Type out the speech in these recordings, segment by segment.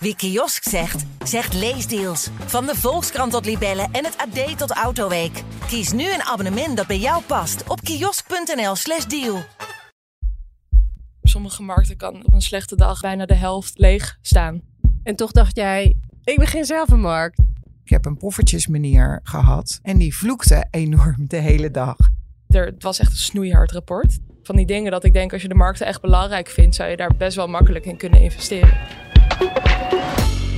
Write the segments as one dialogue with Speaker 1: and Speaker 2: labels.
Speaker 1: Wie kiosk zegt, zegt leesdeals. Van de Volkskrant tot Libellen en het AD tot Autoweek. Kies nu een abonnement dat bij jou past op kiosk.nl/slash deal.
Speaker 2: Sommige markten kan op een slechte dag bijna de helft leeg staan.
Speaker 3: En toch dacht jij, ik begin zelf een markt.
Speaker 4: Ik heb een poffertjesmeneer gehad en die vloekte enorm de hele dag.
Speaker 2: Er, het was echt een snoeihard rapport. Van die dingen dat ik denk, als je de markten echt belangrijk vindt, zou je daar best wel makkelijk in kunnen investeren.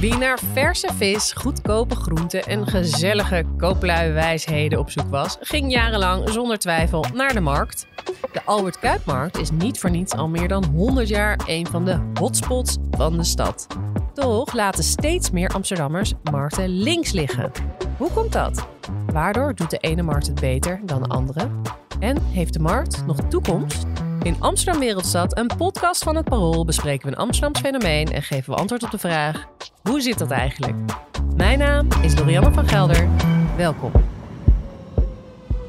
Speaker 3: Wie naar verse vis, goedkope groenten en gezellige kooplui-wijsheden op zoek was, ging jarenlang zonder twijfel naar de markt. De Albert Kuipmarkt is niet voor niets al meer dan 100 jaar een van de hotspots van de stad. Toch laten steeds meer Amsterdammers markten links liggen. Hoe komt dat? Waardoor doet de ene markt het beter dan de andere? En heeft de markt nog toekomst? In Amsterdam Wereldstad, een podcast van het Parool, bespreken we een Amsterdams fenomeen en geven we antwoord op de vraag: hoe zit dat eigenlijk? Mijn naam is Dorianne van Gelder. Welkom.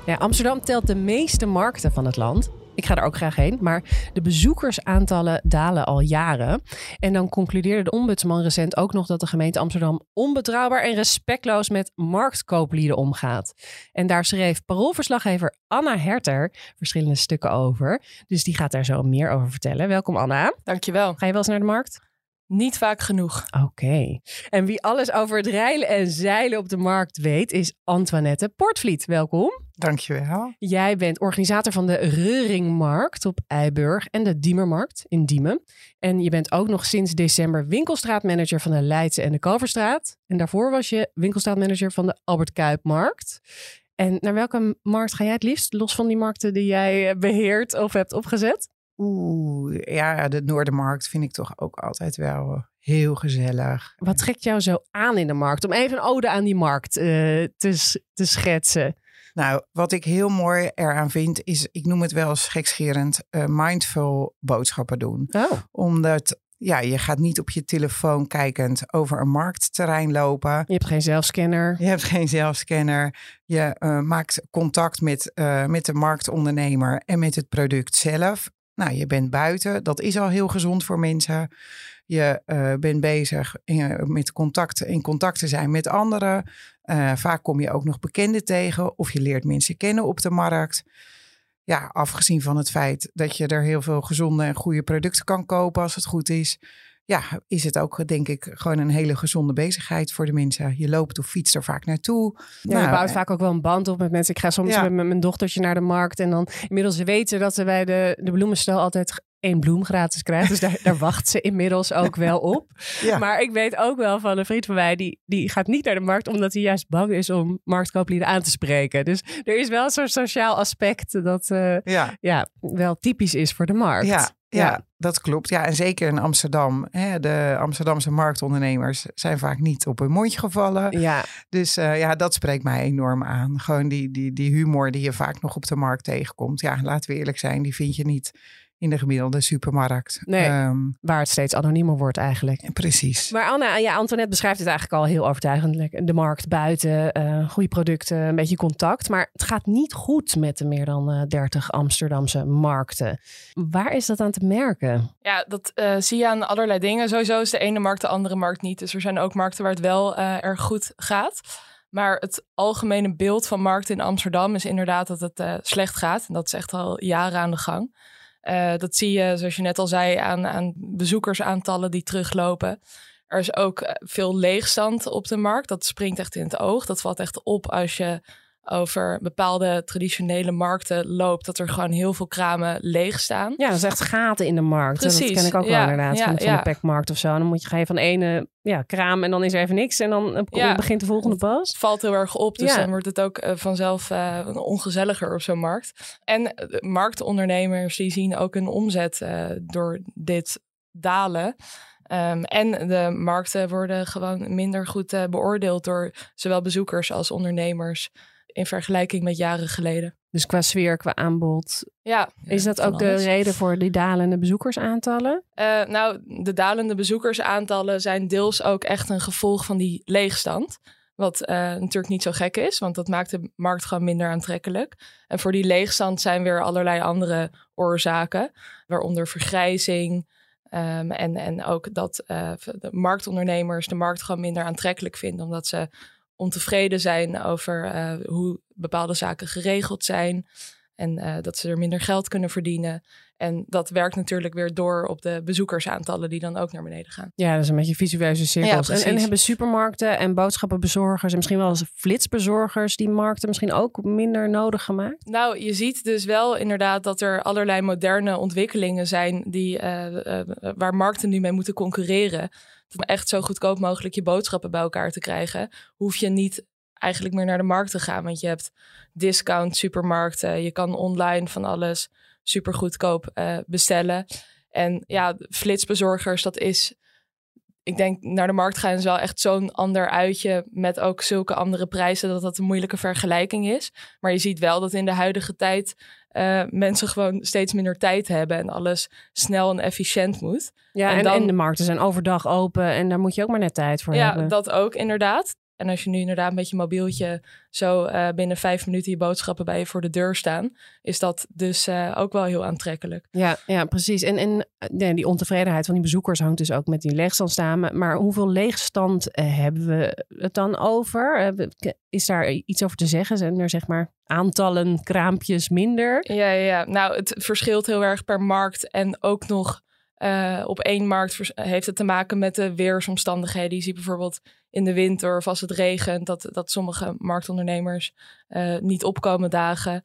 Speaker 3: Ja, Amsterdam telt de meeste markten van het land. Ik ga er ook graag heen, maar de bezoekersaantallen dalen al jaren. En dan concludeerde de ombudsman recent ook nog dat de gemeente Amsterdam onbetrouwbaar en respectloos met marktkooplieden omgaat. En daar schreef paroolverslaggever Anna Herter verschillende stukken over. Dus die gaat daar zo meer over vertellen. Welkom Anna.
Speaker 2: Dankjewel.
Speaker 3: Ga je wel eens naar de markt?
Speaker 2: Niet vaak genoeg.
Speaker 3: Oké. En wie alles over het reilen en zeilen op de markt weet, is Antoinette Portvliet. Welkom.
Speaker 4: Dankjewel.
Speaker 3: Jij bent organisator van de Reuringmarkt op Eiburg en de Diemermarkt in Diemen. En je bent ook nog sinds december winkelstraatmanager van de Leidse en de Kalverstraat. En daarvoor was je winkelstraatmanager van de Albert Kuipmarkt. En naar welke markt ga jij het liefst, los van die markten die jij eh, beheert of hebt opgezet?
Speaker 4: Oeh, ja, de Noordermarkt vind ik toch ook altijd wel heel gezellig.
Speaker 3: Wat trekt jou zo aan in de markt? Om even een ode aan die markt uh, te, te schetsen.
Speaker 4: Nou, wat ik heel mooi eraan vind, is, ik noem het wel eens gekscherend, uh, mindful boodschappen doen.
Speaker 3: Oh.
Speaker 4: Omdat ja, je gaat niet op je telefoon kijkend over een marktterrein lopen.
Speaker 3: Je hebt geen zelfscanner.
Speaker 4: Je hebt geen zelfscanner. Je uh, maakt contact met, uh, met de marktondernemer en met het product zelf. Nou, je bent buiten. Dat is al heel gezond voor mensen. Je uh, bent bezig in, met contact, in contact te zijn met anderen. Uh, vaak kom je ook nog bekenden tegen of je leert mensen kennen op de markt. Ja, afgezien van het feit dat je er heel veel gezonde en goede producten kan kopen als het goed is. Ja, is het ook denk ik gewoon een hele gezonde bezigheid voor de mensen. Je loopt of fietst er vaak naartoe.
Speaker 3: Ja, nou, je bouwt vaak ook wel een band op met mensen. Ik ga soms ja. met mijn dochtertje naar de markt en dan inmiddels weten dat ze bij de, de bloemenstel altijd één bloem gratis krijgt. Dus daar, daar wacht ze inmiddels ook wel op. Ja. Maar ik weet ook wel van een vriend van mij, die, die gaat niet naar de markt omdat hij juist bang is om marktkooplieden aan te spreken. Dus er is wel zo'n sociaal aspect dat uh, ja. ja. wel typisch is voor de markt.
Speaker 4: Ja. Ja, dat klopt. Ja, en zeker in Amsterdam. Hè, de Amsterdamse marktondernemers zijn vaak niet op hun mondje gevallen.
Speaker 3: Ja.
Speaker 4: Dus uh, ja, dat spreekt mij enorm aan. Gewoon die, die, die humor die je vaak nog op de markt tegenkomt. Ja, laten we eerlijk zijn, die vind je niet in de gemiddelde supermarkt.
Speaker 3: Nee, um, waar het steeds anoniemer wordt eigenlijk.
Speaker 4: Precies.
Speaker 3: Maar Anna, ja, Antoinette beschrijft het eigenlijk al heel overtuigend. De markt buiten, uh, goede producten, een beetje contact. Maar het gaat niet goed met de meer dan uh, 30 Amsterdamse markten. Waar is dat aan te merken?
Speaker 2: Ja, dat uh, zie je aan allerlei dingen. Sowieso is de ene markt de andere markt niet. Dus er zijn ook markten waar het wel uh, erg goed gaat. Maar het algemene beeld van markten in Amsterdam is inderdaad dat het uh, slecht gaat. En dat is echt al jaren aan de gang. Uh, dat zie je, zoals je net al zei, aan, aan bezoekersaantallen die teruglopen. Er is ook veel leegstand op de markt. Dat springt echt in het oog. Dat valt echt op als je over bepaalde traditionele markten loopt, dat er gewoon heel veel kramen leeg staan.
Speaker 3: Ja, dat is echt gaten in de markt. Precies. Dat ken ik ook ja, wel inderdaad, ja, van, ja. de pekmarkt of zo. Dan moet je ga je van ene ja, kraam en dan is er even niks en dan ja, begint de volgende pas.
Speaker 2: Het valt heel erg op, dus dan wordt het ook uh, vanzelf uh, ongezelliger op zo'n markt. En marktondernemers die zien ook een omzet door dit dalen. Um, en de markten worden gewoon minder goed beoordeeld door zowel bezoekers als ondernemers in vergelijking met jaren geleden.
Speaker 3: Dus qua sfeer, qua aanbod.
Speaker 2: Ja.
Speaker 3: Is dat ook de reden voor die dalende bezoekersaantallen?
Speaker 2: Uh, nou, de dalende bezoekersaantallen zijn deels ook echt een gevolg van die leegstand. Wat uh, natuurlijk niet zo gek is, want dat maakt de markt gewoon minder aantrekkelijk. En voor die leegstand zijn weer allerlei andere oorzaken, waaronder vergrijzing, Ehm, en, en ook dat uh, de marktondernemers de markt gewoon minder aantrekkelijk vinden, omdat ze ontevreden zijn over uh, hoe bepaalde zaken geregeld zijn. En uh, dat ze er minder geld kunnen verdienen. En dat werkt natuurlijk weer door op de bezoekersaantallen die dan ook naar beneden gaan.
Speaker 3: Ja, dat is een beetje visueuze cirkels. Ja, en, en, hebben supermarkten en boodschappenbezorgers en misschien wel eens flitsbezorgers die markten misschien ook minder nodig gemaakt?
Speaker 2: Nou, je ziet dus wel inderdaad dat er allerlei moderne ontwikkelingen zijn die, uh, uh, waar markten nu mee moeten concurreren. Om echt zo goedkoop mogelijk je boodschappen bij elkaar te krijgen, hoef je niet eigenlijk meer naar de markt te gaan. Want je hebt discount supermarkten, je kan online van alles super goedkoop uh, bestellen. En ja, flitsbezorgers, dat is. Ik denk naar de markt gaan is wel echt zo'n ander uitje met ook zulke andere prijzen dat dat een moeilijke vergelijking is. Maar je ziet wel dat in de huidige tijd uh, mensen gewoon steeds minder tijd hebben en alles snel en efficiënt moet.
Speaker 3: Ja, en, en, de markten zijn overdag open en daar moet je ook maar net tijd voor
Speaker 2: ja,
Speaker 3: hebben.
Speaker 2: Ja, dat ook inderdaad. En als je nu inderdaad met je mobieltje zo uh, binnen vijf minuten je boodschappen bij je voor de deur staan, is dat dus uh, ook wel heel aantrekkelijk.
Speaker 3: Ja, ja precies. En, en nee, die ontevredenheid van die bezoekers hangt dus ook met die leegstand samen. Maar hoeveel leegstand uh, hebben we het dan over? is daar iets over te zeggen? Zijn er zeg maar aantallen kraampjes minder?
Speaker 2: Ja, ja, ja. nou het verschilt heel erg per markt en ook nog uh, op één markt heeft het te maken met de weersomstandigheden. Je ziet bijvoorbeeld in de winter of als het regent, dat, dat sommige marktondernemers uh, niet opkomen dagen.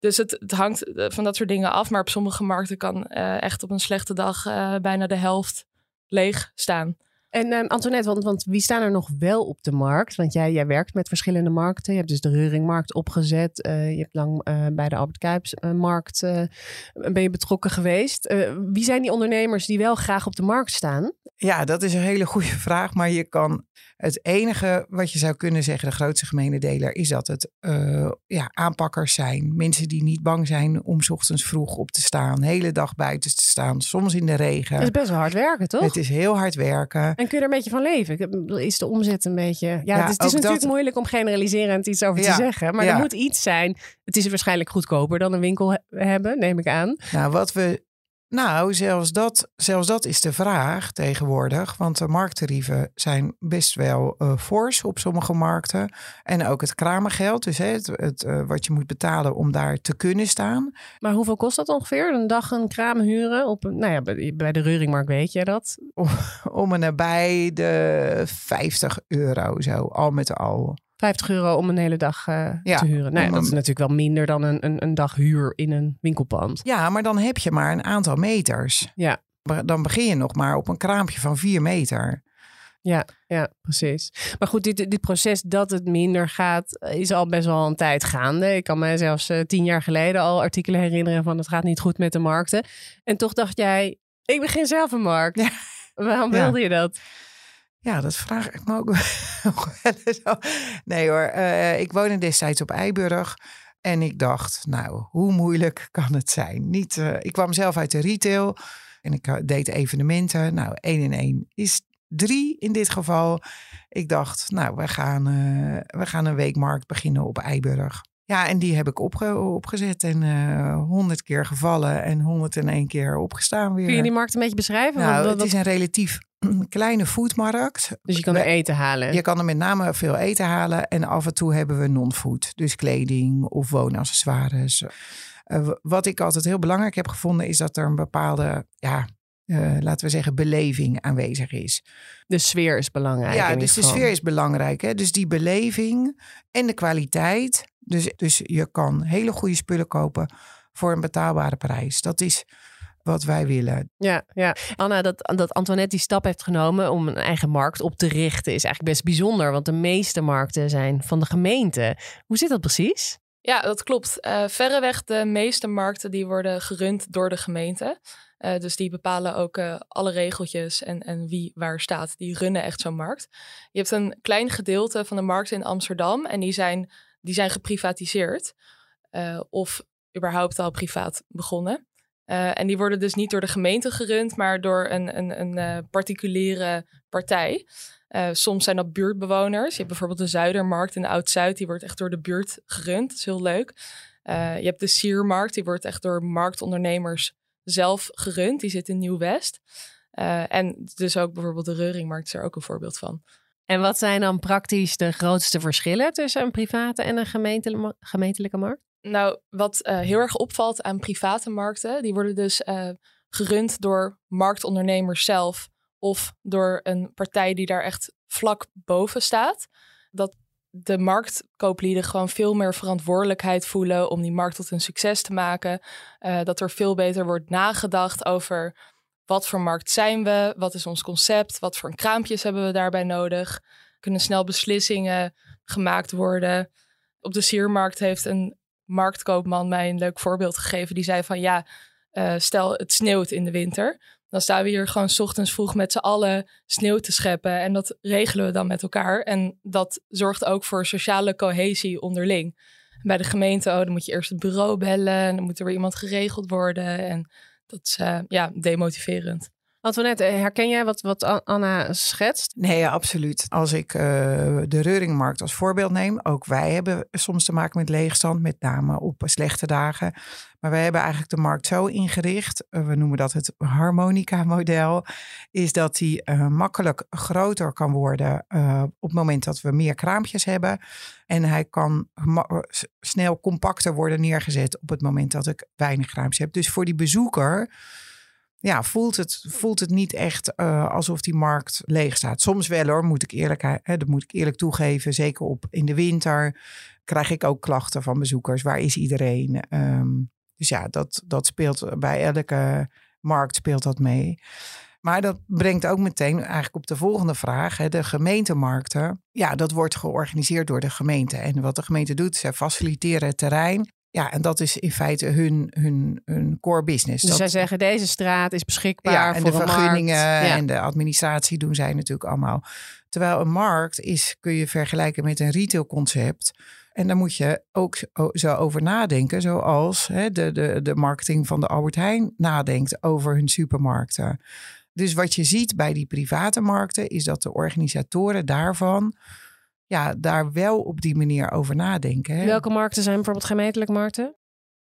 Speaker 2: Dus het, het, hangt van dat soort dingen af. Maar op sommige markten kan echt op een slechte dag bijna de helft leeg staan.
Speaker 3: En um, Antoinette, want, want wie staan er nog wel op de markt? Want jij, jij werkt met verschillende markten. Je hebt dus de Reuringmarkt opgezet. Uh, je hebt lang uh, bij de Albert Kuipsmarkt uh, ben je betrokken geweest. wie zijn die ondernemers die wel graag op de markt staan?
Speaker 4: Ja, dat is een hele goede vraag. Maar je kan het enige wat je zou kunnen zeggen, de grootste gemene deler, is dat het ja, aanpakkers zijn. Mensen die niet bang zijn om s ochtends vroeg op te staan, hele dag buiten te staan, soms in de regen.
Speaker 3: Het is best wel hard werken, toch?
Speaker 4: Het is heel hard werken.
Speaker 3: En kun je er een beetje van leven? Is de omzet een beetje. Ja, ja het is, het is natuurlijk dat... moeilijk om generaliserend iets over ja, te zeggen. Maar er moet iets zijn. Het is waarschijnlijk goedkoper dan een winkel he hebben, neem ik aan.
Speaker 4: Nou, wat we nou, zelfs dat, zelfs dat is de vraag tegenwoordig. Want de markttarieven zijn best wel uh, fors op sommige markten. En ook het kramengeld, dus het, het uh, wat je moet betalen om daar te kunnen staan.
Speaker 3: Maar hoeveel kost dat ongeveer? Een dag een kraam huren? Op, nou ja, bij, bij de Reuringmarkt weet je dat?
Speaker 4: Om, om en nabij de 50 euro zo, al met al.
Speaker 3: 50 euro om een hele dag uh, ja, te huren. Nou, dat is natuurlijk wel minder dan een, een, een dag huur in een winkelpand.
Speaker 4: Ja, maar dan heb je maar een aantal meters.
Speaker 3: Ja.
Speaker 4: Dan begin je nog maar op een kraampje van 4 meter.
Speaker 3: Ja, ja, precies. Maar goed, dit, dit proces dat het minder gaat, is al best wel een tijd gaande. Ik kan me zelfs uh, tien jaar geleden al artikelen herinneren van het gaat niet goed met de markten. En toch dacht jij, ik begin zelf een markt. Ja. Waarom wilde je dat?
Speaker 4: Ja, dat vraag ik me ook wel. Nee hoor, uh, ik woonde destijds op Eiburg. En ik dacht, nou, hoe moeilijk kan het zijn? Niet, uh, ik kwam zelf uit de retail en ik eh, deed evenementen. Nou, één in één is drie in dit geval. Ik dacht, nou, we gaan, we gaan een weekmarkt beginnen op Eiburg. Ja, en die heb ik opge opgezet en honderd uh, keer gevallen en 101 keer opgestaan weer.
Speaker 3: Kun je die markt een beetje beschrijven?
Speaker 4: Nou, dat, het is een relatief kleine foodmarkt.
Speaker 3: Dus je kan er eten halen?
Speaker 4: Je kan er met name veel eten halen. En af en toe hebben we non-food. Dus kleding of woonaccessoires. Uh, wat ik altijd heel belangrijk heb gevonden... is dat er een bepaalde, ja, uh, laten we zeggen, beleving aanwezig is.
Speaker 3: De sfeer is belangrijk.
Speaker 4: Ja, dus de sfeer is belangrijk. Hè? Dus die beleving en de kwaliteit. Dus, dus je kan hele goede spullen kopen voor een betaalbare prijs. Dat is wat wij willen.
Speaker 3: Ja, ja. Anna, dat, dat Antoinette die stap heeft genomen om een eigen markt op te richten, is eigenlijk best bijzonder. Want de meeste markten zijn van de gemeente. Hoe zit dat precies?
Speaker 2: Ja, dat klopt. Uh, verreweg de meeste markten die worden gerund door de gemeente. Uh, dus die bepalen ook uh, alle regeltjes en, en wie waar staat. Die runnen echt zo'n markt. Je hebt een klein gedeelte van de markten in Amsterdam en die zijn, die zijn geprivatiseerd. of überhaupt al privaat begonnen. En die worden dus niet door de gemeente gerund, maar door een, een, een particuliere partij. Soms zijn dat buurtbewoners. Je hebt bijvoorbeeld de Zuidermarkt in de Oud-Zuid, die wordt echt door de buurt gerund. Dat is heel leuk. je hebt de Siermarkt, die wordt echt door marktondernemers zelf gerund. Die zit in Nieuw-West. Uh, en dus ook bijvoorbeeld de Reuringmarkt is er ook een voorbeeld van.
Speaker 3: En wat zijn dan praktisch de grootste verschillen tussen een private en een gemeentelijke markt?
Speaker 2: Nou, wat uh, heel erg opvalt aan private markten, die worden dus uh, gerund door marktondernemers zelf of door een partij die daar echt vlak boven staat. Dat de marktkooplieden gewoon veel meer verantwoordelijkheid voelen om die markt tot een succes te maken. Uh, dat er veel beter wordt nagedacht over wat voor markt zijn we, wat is ons concept, wat voor kraampjes hebben we daarbij nodig. Kunnen snel beslissingen gemaakt worden. Op de siermarkt heeft een marktkoopman mij een leuk voorbeeld gegeven. Die zei van ja, uh, stel het sneeuwt in de winter. Dan staan we hier gewoon s ochtends vroeg met z'n allen sneeuw te scheppen. En dat regelen we dan met elkaar. En dat zorgt ook voor sociale cohesie onderling. Bij de gemeente, oh, dan moet je eerst het bureau bellen. En dan moet er weer iemand geregeld worden. En dat is uh, ja, demotiverend.
Speaker 3: Antoinette, eh, herken jij wat, wat Anna schetst?
Speaker 4: Nee, absoluut. Als ik uh, de Reuringmarkt als voorbeeld neem, ook wij hebben soms te maken met leegstand, met name op slechte dagen. Maar wij hebben eigenlijk de markt zo ingericht, we noemen dat het harmonica-model, is dat die makkelijk groter kan worden op het moment dat we meer kraampjes hebben. En hij kan snel compacter worden neergezet op het moment dat ik weinig kraampjes heb. Dus voor die bezoeker ja, voelt het, voelt het niet echt uh, alsof die markt leeg staat. Soms wel hoor, moet ik eerlijk, hè, dat moet ik eerlijk toegeven. Zeker op in de winter krijg ik ook klachten van bezoekers. Waar is iedereen? Um, dus ja, dat, dat speelt bij elke markt speelt dat mee. Maar dat brengt ook meteen eigenlijk op de volgende vraag. Hè, de gemeentemarkten. Ja, dat wordt georganiseerd door de gemeente. En wat de gemeente doet, ze faciliteren het terrein. Ja, en dat is in feite hun, hun, hun core business.
Speaker 3: Dus zij zeggen deze straat is beschikbaar
Speaker 4: ja, en
Speaker 3: voor
Speaker 4: de vergunningen en de administratie doen zij natuurlijk allemaal. Terwijl een markt is, kun je vergelijken met een retailconcept. En daar moet je ook zo over nadenken, zoals hè, de, de, de marketing van de Albert Heijn nadenkt over hun supermarkten. Dus wat je ziet bij die private markten is dat de organisatoren daarvan ja, daar wel op die manier over nadenken. Hè?
Speaker 3: Welke markten zijn bijvoorbeeld gemeentelijke markten?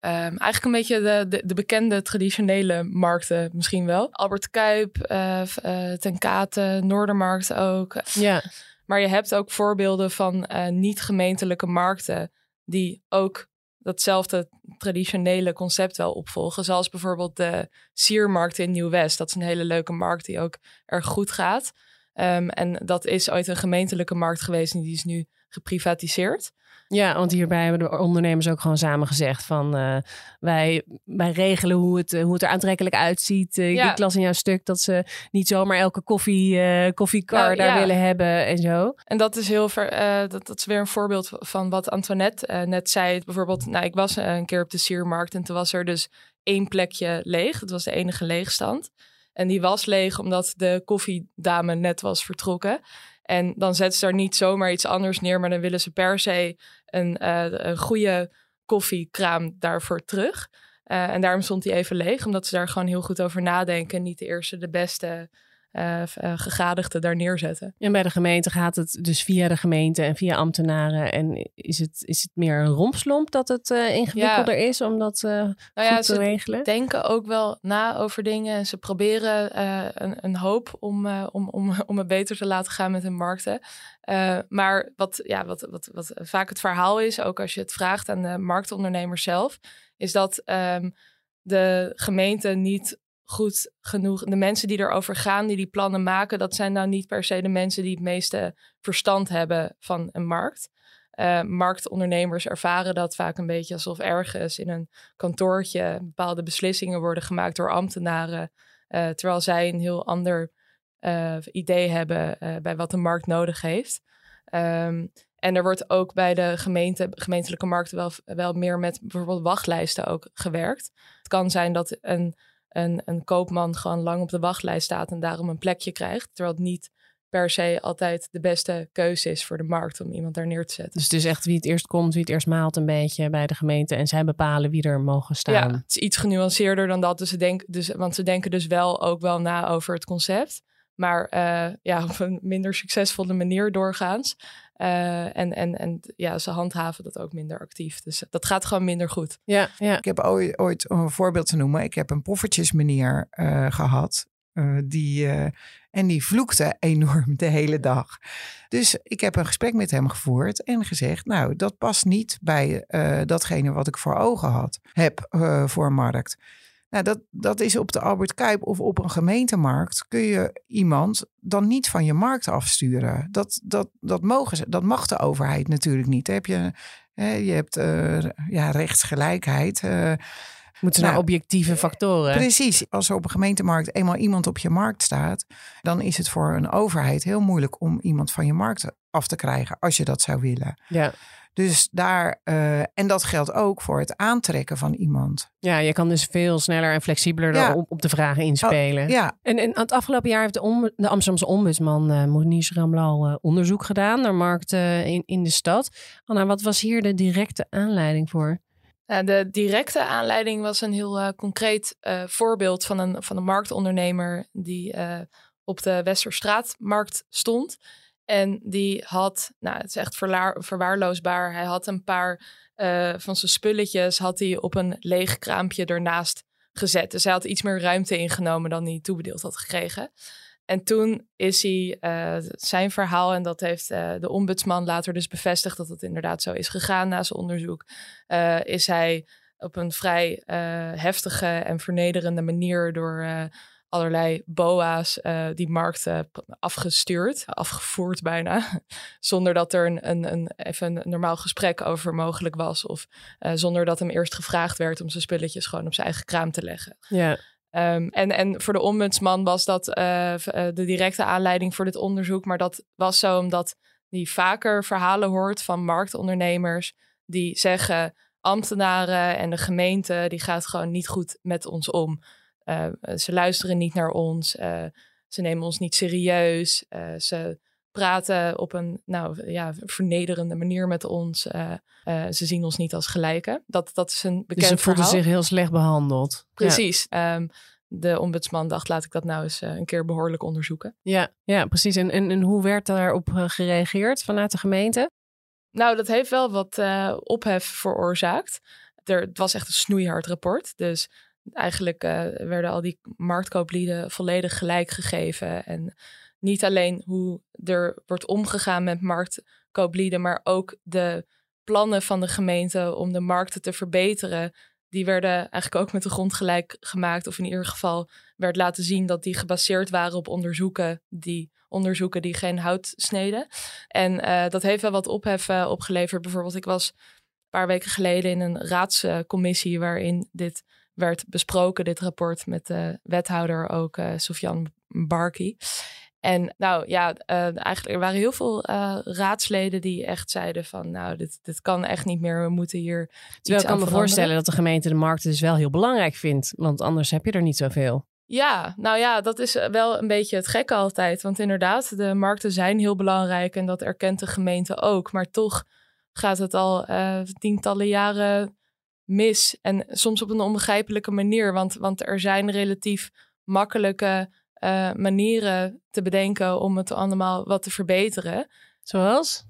Speaker 2: Um, eigenlijk een beetje de, de, de, bekende traditionele markten misschien wel. Albert Kuip, uh, uh, Ten Kate, Noordermarkt ook.
Speaker 3: Ja.
Speaker 2: Maar je hebt ook voorbeelden van uh, niet-gemeentelijke markten... die ook datzelfde traditionele concept wel opvolgen. Zoals bijvoorbeeld de Siermarkt in Nieuw-West. Dat is een hele leuke markt die ook erg goed gaat... Um, en dat is ooit een gemeentelijke markt geweest en die is nu geprivatiseerd.
Speaker 3: Ja, want hierbij hebben de ondernemers ook gewoon samen gezegd van uh, wij, wij regelen hoe het, hoe het er aantrekkelijk uitziet. Uh, ja. Ik las in jouw stuk dat ze niet zomaar elke koffie, uh, koffiekar nou, daar ja. willen hebben en zo.
Speaker 2: En dat is heel ver, dat, dat is weer een voorbeeld van wat Antoinette net zei. Bijvoorbeeld, nou, ik was een keer op de Siermarkt en toen was er dus één plekje leeg. Dat was de enige leegstand. En die was leeg omdat de koffiedame net was vertrokken. En dan zetten ze daar niet zomaar iets anders neer, maar dan willen ze per se een, uh, een goede koffiekraam daarvoor terug. Uh, en daarom stond die even leeg, omdat ze daar gewoon heel goed over nadenken. Niet de eerste, de beste uh, gegadigden daar neerzetten.
Speaker 3: En bij de gemeente gaat het dus via de gemeente en via ambtenaren. En is het, is het meer een rompslomp dat het uh, ingewikkelder ja. is om dat uh, nou ja, goed te
Speaker 2: ze
Speaker 3: regelen?
Speaker 2: denken ook wel na over dingen. En ze proberen een, een, hoop om, om, om, om het beter te laten gaan met hun markten. maar wat, ja, wat, wat, wat vaak het verhaal is, ook als je het vraagt aan de marktondernemers zelf, is dat um, de gemeente niet goed genoeg. De mensen die erover gaan, die die plannen maken, dat zijn nou niet per se de mensen die het meeste verstand hebben van een markt. Uh, marktondernemers ervaren dat vaak een beetje alsof ergens in een kantoortje bepaalde beslissingen worden gemaakt door ambtenaren, uh, terwijl zij een heel ander uh, idee hebben bij wat de markt nodig heeft. Um, en er wordt ook bij de gemeente, gemeentelijke markten wel, wel meer met bijvoorbeeld wachtlijsten ook gewerkt. Het kan zijn dat een een, een koopman gewoon lang op de wachtlijst staat en daarom een plekje krijgt. Terwijl het niet per se altijd de beste keuze is voor de markt om iemand daar neer te zetten.
Speaker 3: Dus het is echt wie het eerst komt, wie het eerst maalt een beetje bij de gemeente en zij bepalen wie er mogen staan.
Speaker 2: Ja, het is iets genuanceerder dan dat. Dus ze denken, dus, want ze denken dus wel ook wel na over het concept. Maar uh, ja, op een minder succesvolle manier doorgaans. Uh, en, en, en ja, ze handhaven dat ook minder actief. Dus dat gaat gewoon minder goed.
Speaker 3: Ja, ja.
Speaker 4: Ik heb ooit, ooit een voorbeeld te noemen. Ik heb een poffertjesmanier uh, gehad. eh, die, eh, en die vloekte enorm de hele dag. Dus ik heb een gesprek met hem gevoerd en gezegd: Nou, dat past niet bij eh, datgene wat ik voor ogen had, heb voor een markt. Nou, dat, dat is op de Albert Kuip of op een gemeentemarkt. Kun je iemand dan niet van je markt afsturen? Dat, dat, dat, mogen ze, dat mag de overheid natuurlijk niet. Heb je, hè, je hebt ja, rechtsgelijkheid.
Speaker 3: Moeten naar nou, objectieve factoren.
Speaker 4: Precies. Als er op een gemeentemarkt eenmaal iemand op je markt staat, dan is het voor een overheid heel moeilijk om iemand van je markt af te krijgen, als je dat zou willen.
Speaker 3: Ja.
Speaker 4: Dus daar, uh, en dat geldt ook voor het aantrekken van iemand.
Speaker 3: Ja, je kan dus veel sneller en flexibeler ja. op, op, de vragen inspelen.
Speaker 4: Oh, ja.
Speaker 3: En, en het afgelopen jaar heeft de, om, de Amsterdamse ombudsman uh, Moniz uh, onderzoek gedaan naar markten in, in de stad. Anna, wat was hier de directe aanleiding voor?
Speaker 2: Uh, de directe aanleiding was een heel uh, concreet uh, voorbeeld van een, van een marktondernemer die op de Westerstraatmarkt stond. En die had, nou het is echt verwaarloosbaar, hij had een paar van zijn spulletjes had hij op een leeg kraampje ernaast gezet. Dus hij had iets meer ruimte ingenomen dan hij toebedeeld had gekregen. En toen is hij uh, zijn verhaal, en dat heeft uh, de ombudsman later dus bevestigd dat het inderdaad zo is gegaan na zijn onderzoek, is hij op een vrij heftige en vernederende manier door allerlei boa's die markt afgestuurd, afgevoerd bijna, zonder dat er een, een, een, even een normaal gesprek over mogelijk was of zonder dat hem eerst gevraagd werd om zijn spulletjes gewoon op zijn eigen kraam te leggen.
Speaker 3: Ja.
Speaker 2: Um, en, en voor de ombudsman was dat uh, de directe aanleiding voor dit onderzoek. Maar dat was zo omdat die vaker verhalen hoort van marktondernemers die zeggen ambtenaren en de gemeente die gaat gewoon niet goed met ons om. Uh, ze luisteren niet naar ons, uh, ze nemen ons niet serieus, ze praten op een nou, ja, vernederende manier met ons. ze zien ons niet als gelijken. Dat, dat is een bekend
Speaker 3: dus ze voelden zich heel slecht behandeld.
Speaker 2: Precies. Ja. Um, de ombudsman dacht, laat ik dat nou eens uh, een keer behoorlijk onderzoeken.
Speaker 3: Ja, ja precies. En, en, en hoe werd daarop gereageerd vanuit de gemeente?
Speaker 2: Nou, dat heeft wel wat ophef veroorzaakt. Er, het was echt een snoeihard rapport. Dus eigenlijk werden al die marktkooplieden volledig gelijk gegeven. En niet alleen hoe er wordt omgegaan met marktkooplieden, maar ook de plannen van de gemeente om de markten te verbeteren die werden eigenlijk ook met de grond gelijk gemaakt. Of in ieder geval werd laten zien dat die gebaseerd waren op onderzoeken die, onderzoeken die geen hout sneden. En uh, dat heeft wel wat ophef uh, opgeleverd. Bijvoorbeeld, ik was een paar weken geleden in een raadscommissie waarin dit werd besproken, dit rapport met de wethouder ook, uh, Sofjan Barki. En nou ja, uh, eigenlijk er waren heel veel uh, raadsleden die echt zeiden van nou, dit, dit kan echt niet meer. We moeten hier.
Speaker 3: Terwijl ik kan me voorstellen dat de gemeente de markt dus wel heel belangrijk vindt. Want anders heb je er niet zoveel.
Speaker 2: Ja, nou ja, dat is wel een beetje het gekke altijd. Want inderdaad, de markten zijn heel belangrijk en dat erkent de gemeente ook. Maar toch gaat het al uh, tientallen jaren mis. En soms op een onbegrijpelijke manier. Want, want er zijn relatief makkelijke uh, manieren te bedenken om het allemaal wat te verbeteren.
Speaker 3: Zoals?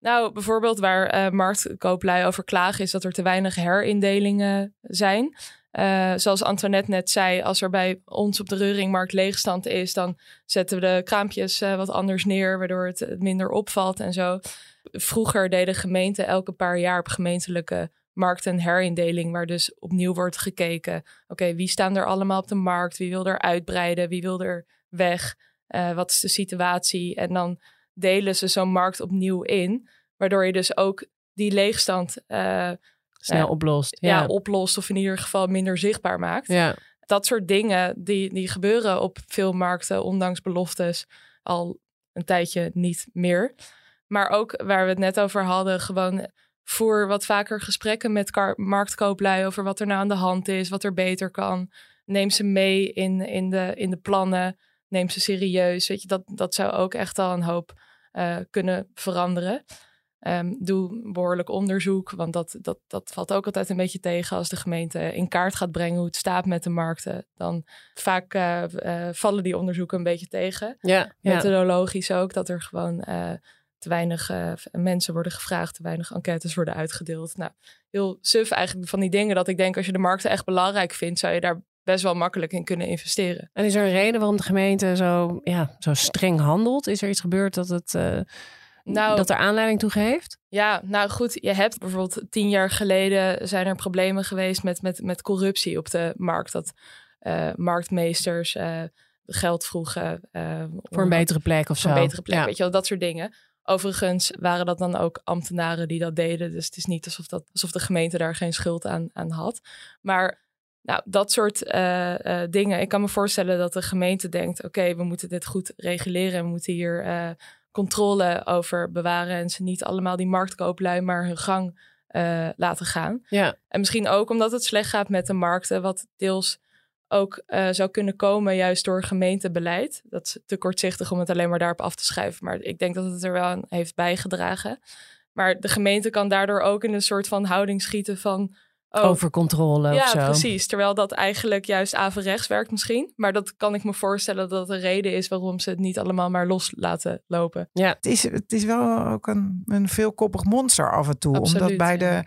Speaker 2: Nou, bijvoorbeeld waar uh, marktkooplui over klagen is dat er te weinig herindelingen zijn. Uh, zoals Antoinette net zei, als er bij ons op de Reuringmarkt leegstand is, dan zetten we de kraampjes uh, wat anders neer, waardoor het minder opvalt en zo. Vroeger deden gemeenten elke paar jaar op gemeentelijke markt- en herindeling, waar dus opnieuw wordt gekeken. Oké, wie staan er allemaal op de markt? Wie wil er uitbreiden? Wie wil er weg? Uh, wat is de situatie? En dan delen ze zo'n markt opnieuw in, waardoor je dus ook die leegstand uh,
Speaker 3: snel uh, oplost.
Speaker 2: Ja. ja. oplost of in ieder geval minder zichtbaar maakt.
Speaker 3: Ja.
Speaker 2: Dat soort dingen die, die gebeuren op veel markten, ondanks beloftes, al een tijdje niet meer. Maar ook waar we het net over hadden, gewoon voer wat vaker gesprekken met marktkooplui over wat er nou aan de hand is, wat er beter kan. Neem ze mee in, in, de, in de plannen. Neem ze serieus. Weet je, dat, dat zou ook echt al een hoop uh, kunnen veranderen. Um, doe behoorlijk onderzoek, want dat, dat, dat valt ook altijd een beetje tegen als de gemeente in kaart gaat brengen hoe het staat met de markten. Dan vaak uh, uh, vallen die onderzoeken een beetje tegen.
Speaker 3: Ja,
Speaker 2: Methodologisch ja. ook, dat er gewoon te weinig uh, mensen worden gevraagd, te weinig enquêtes worden uitgedeeld. Nou, heel suf eigenlijk van die dingen dat ik denk als je de markten echt belangrijk vindt, zou je daar best wel makkelijk in kunnen investeren.
Speaker 3: En is er een reden waarom de gemeente zo, ja, zo streng handelt? Is er iets gebeurd dat, het, uh, nou, dat er aanleiding toe geeft?
Speaker 2: Ja, nou goed, je hebt bijvoorbeeld tien jaar geleden zijn er problemen geweest met, met, met corruptie op de markt. Dat uh, marktmeesters uh, geld vroegen.
Speaker 3: voor een betere plek of
Speaker 2: zo. Voor een betere plek, weet je wel, dat soort dingen. Overigens waren dat dan ook ambtenaren die dat deden. Dus het is niet alsof, dat, alsof de gemeente daar geen schuld aan, aan had. Maar nou, dat soort uh, uh, dingen. Ik kan me voorstellen dat de gemeente denkt: oké, we moeten dit goed reguleren en we moeten hier uh, controle over bewaren. En ze niet allemaal die marktkooplui maar hun gang laten gaan.
Speaker 3: Ja.
Speaker 2: En misschien ook omdat het slecht gaat met de markten, wat deels ook zou kunnen komen juist door gemeentebeleid. Dat is te kortzichtig om het alleen maar daarop af te schrijven. Maar ik denk dat het er wel aan heeft bijgedragen. Maar de gemeente kan daardoor ook in een soort van houding schieten van
Speaker 3: Oh. Over controle
Speaker 2: ja,
Speaker 3: of zo.
Speaker 2: precies. Terwijl dat eigenlijk juist averechts werkt misschien. Maar dat kan ik me voorstellen dat de reden is waarom ze het niet allemaal maar los laten lopen.
Speaker 3: Ja.
Speaker 4: Het is, het is wel ook een, een veelkoppig monster af en toe. Absoluut, omdat bij de...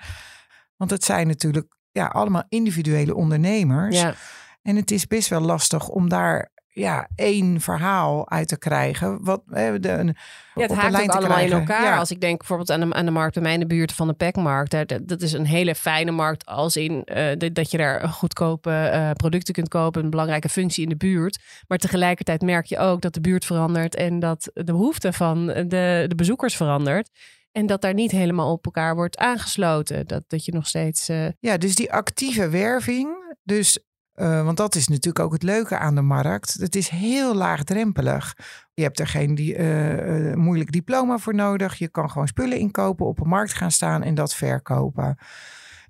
Speaker 4: Want het zijn natuurlijk ja, allemaal individuele ondernemers.
Speaker 3: Ja.
Speaker 4: En het is best wel lastig om daar ja, één verhaal uit te krijgen. Wat, de, een,
Speaker 3: ja, het haakt ook allemaal in elkaar. Als ik denk bijvoorbeeld aan de, aan de markt bij mij in de buurt van de Pekmarkt. Dat, dat is een hele fijne markt als in uh, dat je daar goedkope uh, producten kunt kopen. Een belangrijke functie in de buurt. Maar tegelijkertijd merk je ook dat de buurt verandert. En dat de behoefte van de, de bezoekers verandert. En dat daar niet helemaal op elkaar wordt aangesloten. Dat, dat je nog steeds. Uh...
Speaker 4: Ja, dus die actieve werving. Dus uh, want dat is natuurlijk ook het leuke aan de markt. Het is heel laagdrempelig. Je hebt er geen die, uh, uh, moeilijk diploma voor nodig. Je kan gewoon spullen inkopen, op een markt gaan staan en dat verkopen.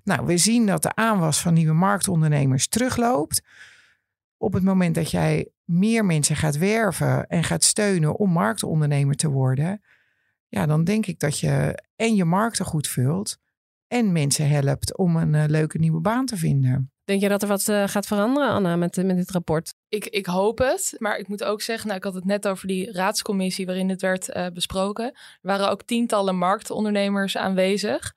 Speaker 4: Nou, we zien dat de aanwas van nieuwe marktondernemers terugloopt. Op het moment dat jij meer mensen gaat werven en gaat steunen om marktondernemer te worden, ja, dan denk ik dat je en je markten goed vult en mensen helpt om een leuke nieuwe baan te vinden.
Speaker 3: Denk je dat er wat uh, gaat veranderen, Anna, met, met dit rapport?
Speaker 2: Ik, ik hoop het. Maar ik moet ook zeggen, nou, ik had het net over die raadscommissie waarin het werd uh, besproken. Er waren ook tientallen marktondernemers aanwezig.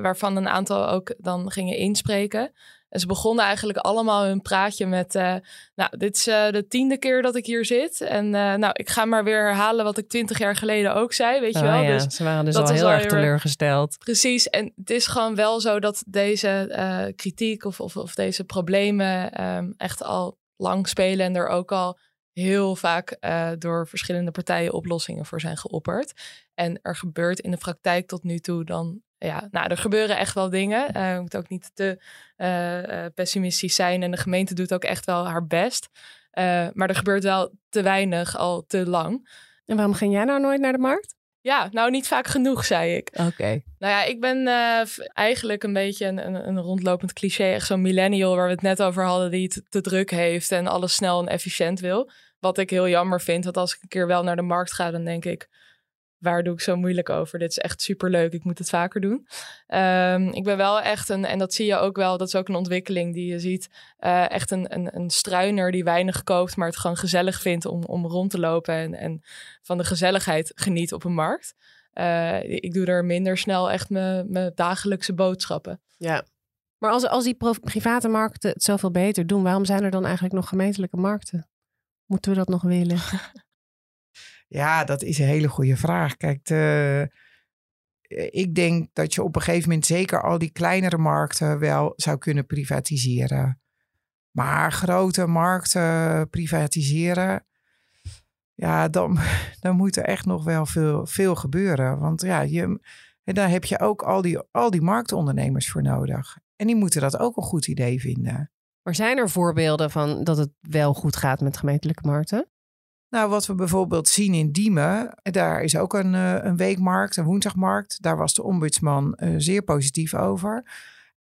Speaker 2: Waarvan een aantal ook dan gingen inspreken. En ze begonnen eigenlijk allemaal hun praatje met... Uh, nou, dit is uh, de tiende keer dat ik hier zit. En uh, nou, ik ga maar weer herhalen wat ik twintig jaar geleden ook zei, weet je
Speaker 3: oh,
Speaker 2: wel.
Speaker 3: Ja. Dus ze waren dus al heel erg teleurgesteld.
Speaker 2: Precies. En het is gewoon wel zo dat deze kritiek of, of, of, deze problemen um, echt al lang spelen. En er ook al heel vaak door verschillende partijen oplossingen voor zijn geopperd. En er gebeurt in de praktijk tot nu toe dan ja, nou, er gebeuren echt wel dingen. Uh, moet ook niet te uh, pessimistisch zijn. En de gemeente doet ook echt wel haar best. Uh, maar er gebeurt wel te weinig al te lang.
Speaker 3: En waarom ging jij nou nooit naar de markt?
Speaker 2: Ja, nou niet vaak genoeg, zei ik.
Speaker 3: Oké. Okay.
Speaker 2: Nou ja, ik ben eigenlijk een beetje een, een, een, rondlopend cliché. Echt zo'n millennial waar we het net over hadden, die het te druk heeft en alles snel en efficiënt wil. Wat ik heel jammer vind, want als ik een keer wel naar de markt ga, dan denk ik waar doe ik zo moeilijk over? Dit is echt super leuk. Ik moet het vaker doen. Um, ik ben wel echt een, en dat zie je ook wel, dat is ook een ontwikkeling die je ziet. Uh, echt een, een, een struiner die weinig koopt, maar het gewoon gezellig vindt om, om rond te lopen en, en van de gezelligheid geniet op een markt. Uh, ik doe er minder snel echt mijn dagelijkse boodschappen.
Speaker 3: Ja. Maar als, als die private markten het zoveel beter doen, waarom zijn er dan eigenlijk nog gemeentelijke markten? Moeten we dat nog willen?
Speaker 4: Ja, dat is een hele goede vraag. Kijk, de, ik denk dat je op een gegeven moment zeker al die kleinere markten wel zou kunnen privatiseren. Maar grote markten privatiseren, ja, dan, dan moet er echt nog wel veel, veel gebeuren. Want ja, je, daar heb je ook al die, al die marktondernemers voor nodig. En die moeten dat ook een goed idee vinden.
Speaker 3: Maar zijn er voorbeelden van dat het wel goed gaat met gemeentelijke markten?
Speaker 4: Nou, wat we bijvoorbeeld zien in Diemen, daar is ook een, een weekmarkt, een woensdagmarkt. Daar was de ombudsman uh, zeer positief over.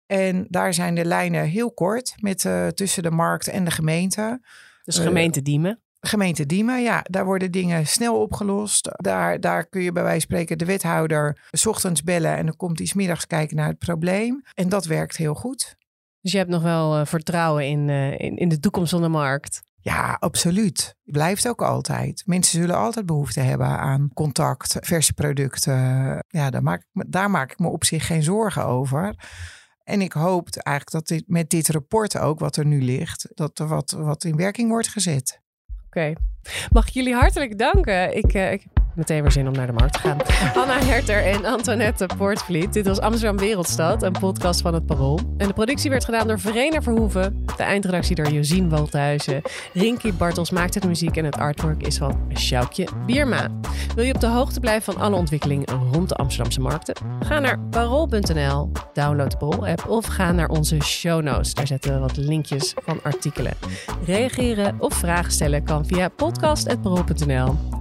Speaker 4: En daar zijn de lijnen heel kort met, uh, tussen de markt en de gemeente.
Speaker 3: Dus gemeente Diemen?
Speaker 4: Uh, gemeente Diemen, ja. Daar worden dingen snel opgelost. Daar, daar kun je bij wijze van spreken de wethouder s ochtends bellen en dan komt hij 's middags kijken naar het probleem. En dat werkt heel goed.
Speaker 3: Dus je hebt nog wel vertrouwen in, in, in de toekomst van de markt?
Speaker 4: Ja, absoluut. Blijft ook altijd. Mensen zullen altijd behoefte hebben aan contact, verse producten. Ja, daar maak ik me, daar maak ik me op zich geen zorgen over. En ik hoop eigenlijk dat dit, met dit rapport ook, wat er nu ligt, dat er wat, wat in werking wordt gezet.
Speaker 3: Oké. Mag ik jullie hartelijk danken. Ik, uh, ik meteen weer zin om naar de markt te gaan. Anna Herter en Antoinette Poortvliet. Dit was Amsterdam Wereldstad, een podcast van het Parool. En de productie werd gedaan door Verena Verhoeven. De eindredactie door Josien Wolthuizen. Rinky Bartels maakte de muziek en het artwork is van Sjoukje Bierma. Wil je op de hoogte blijven van alle ontwikkelingen rond de Amsterdamse markten? Ga naar parool.nl, download de Parool-app of ga naar onze show notes. Daar zetten we wat linkjes van artikelen. Reageren of vragen stellen kan via podcast.parool.nl.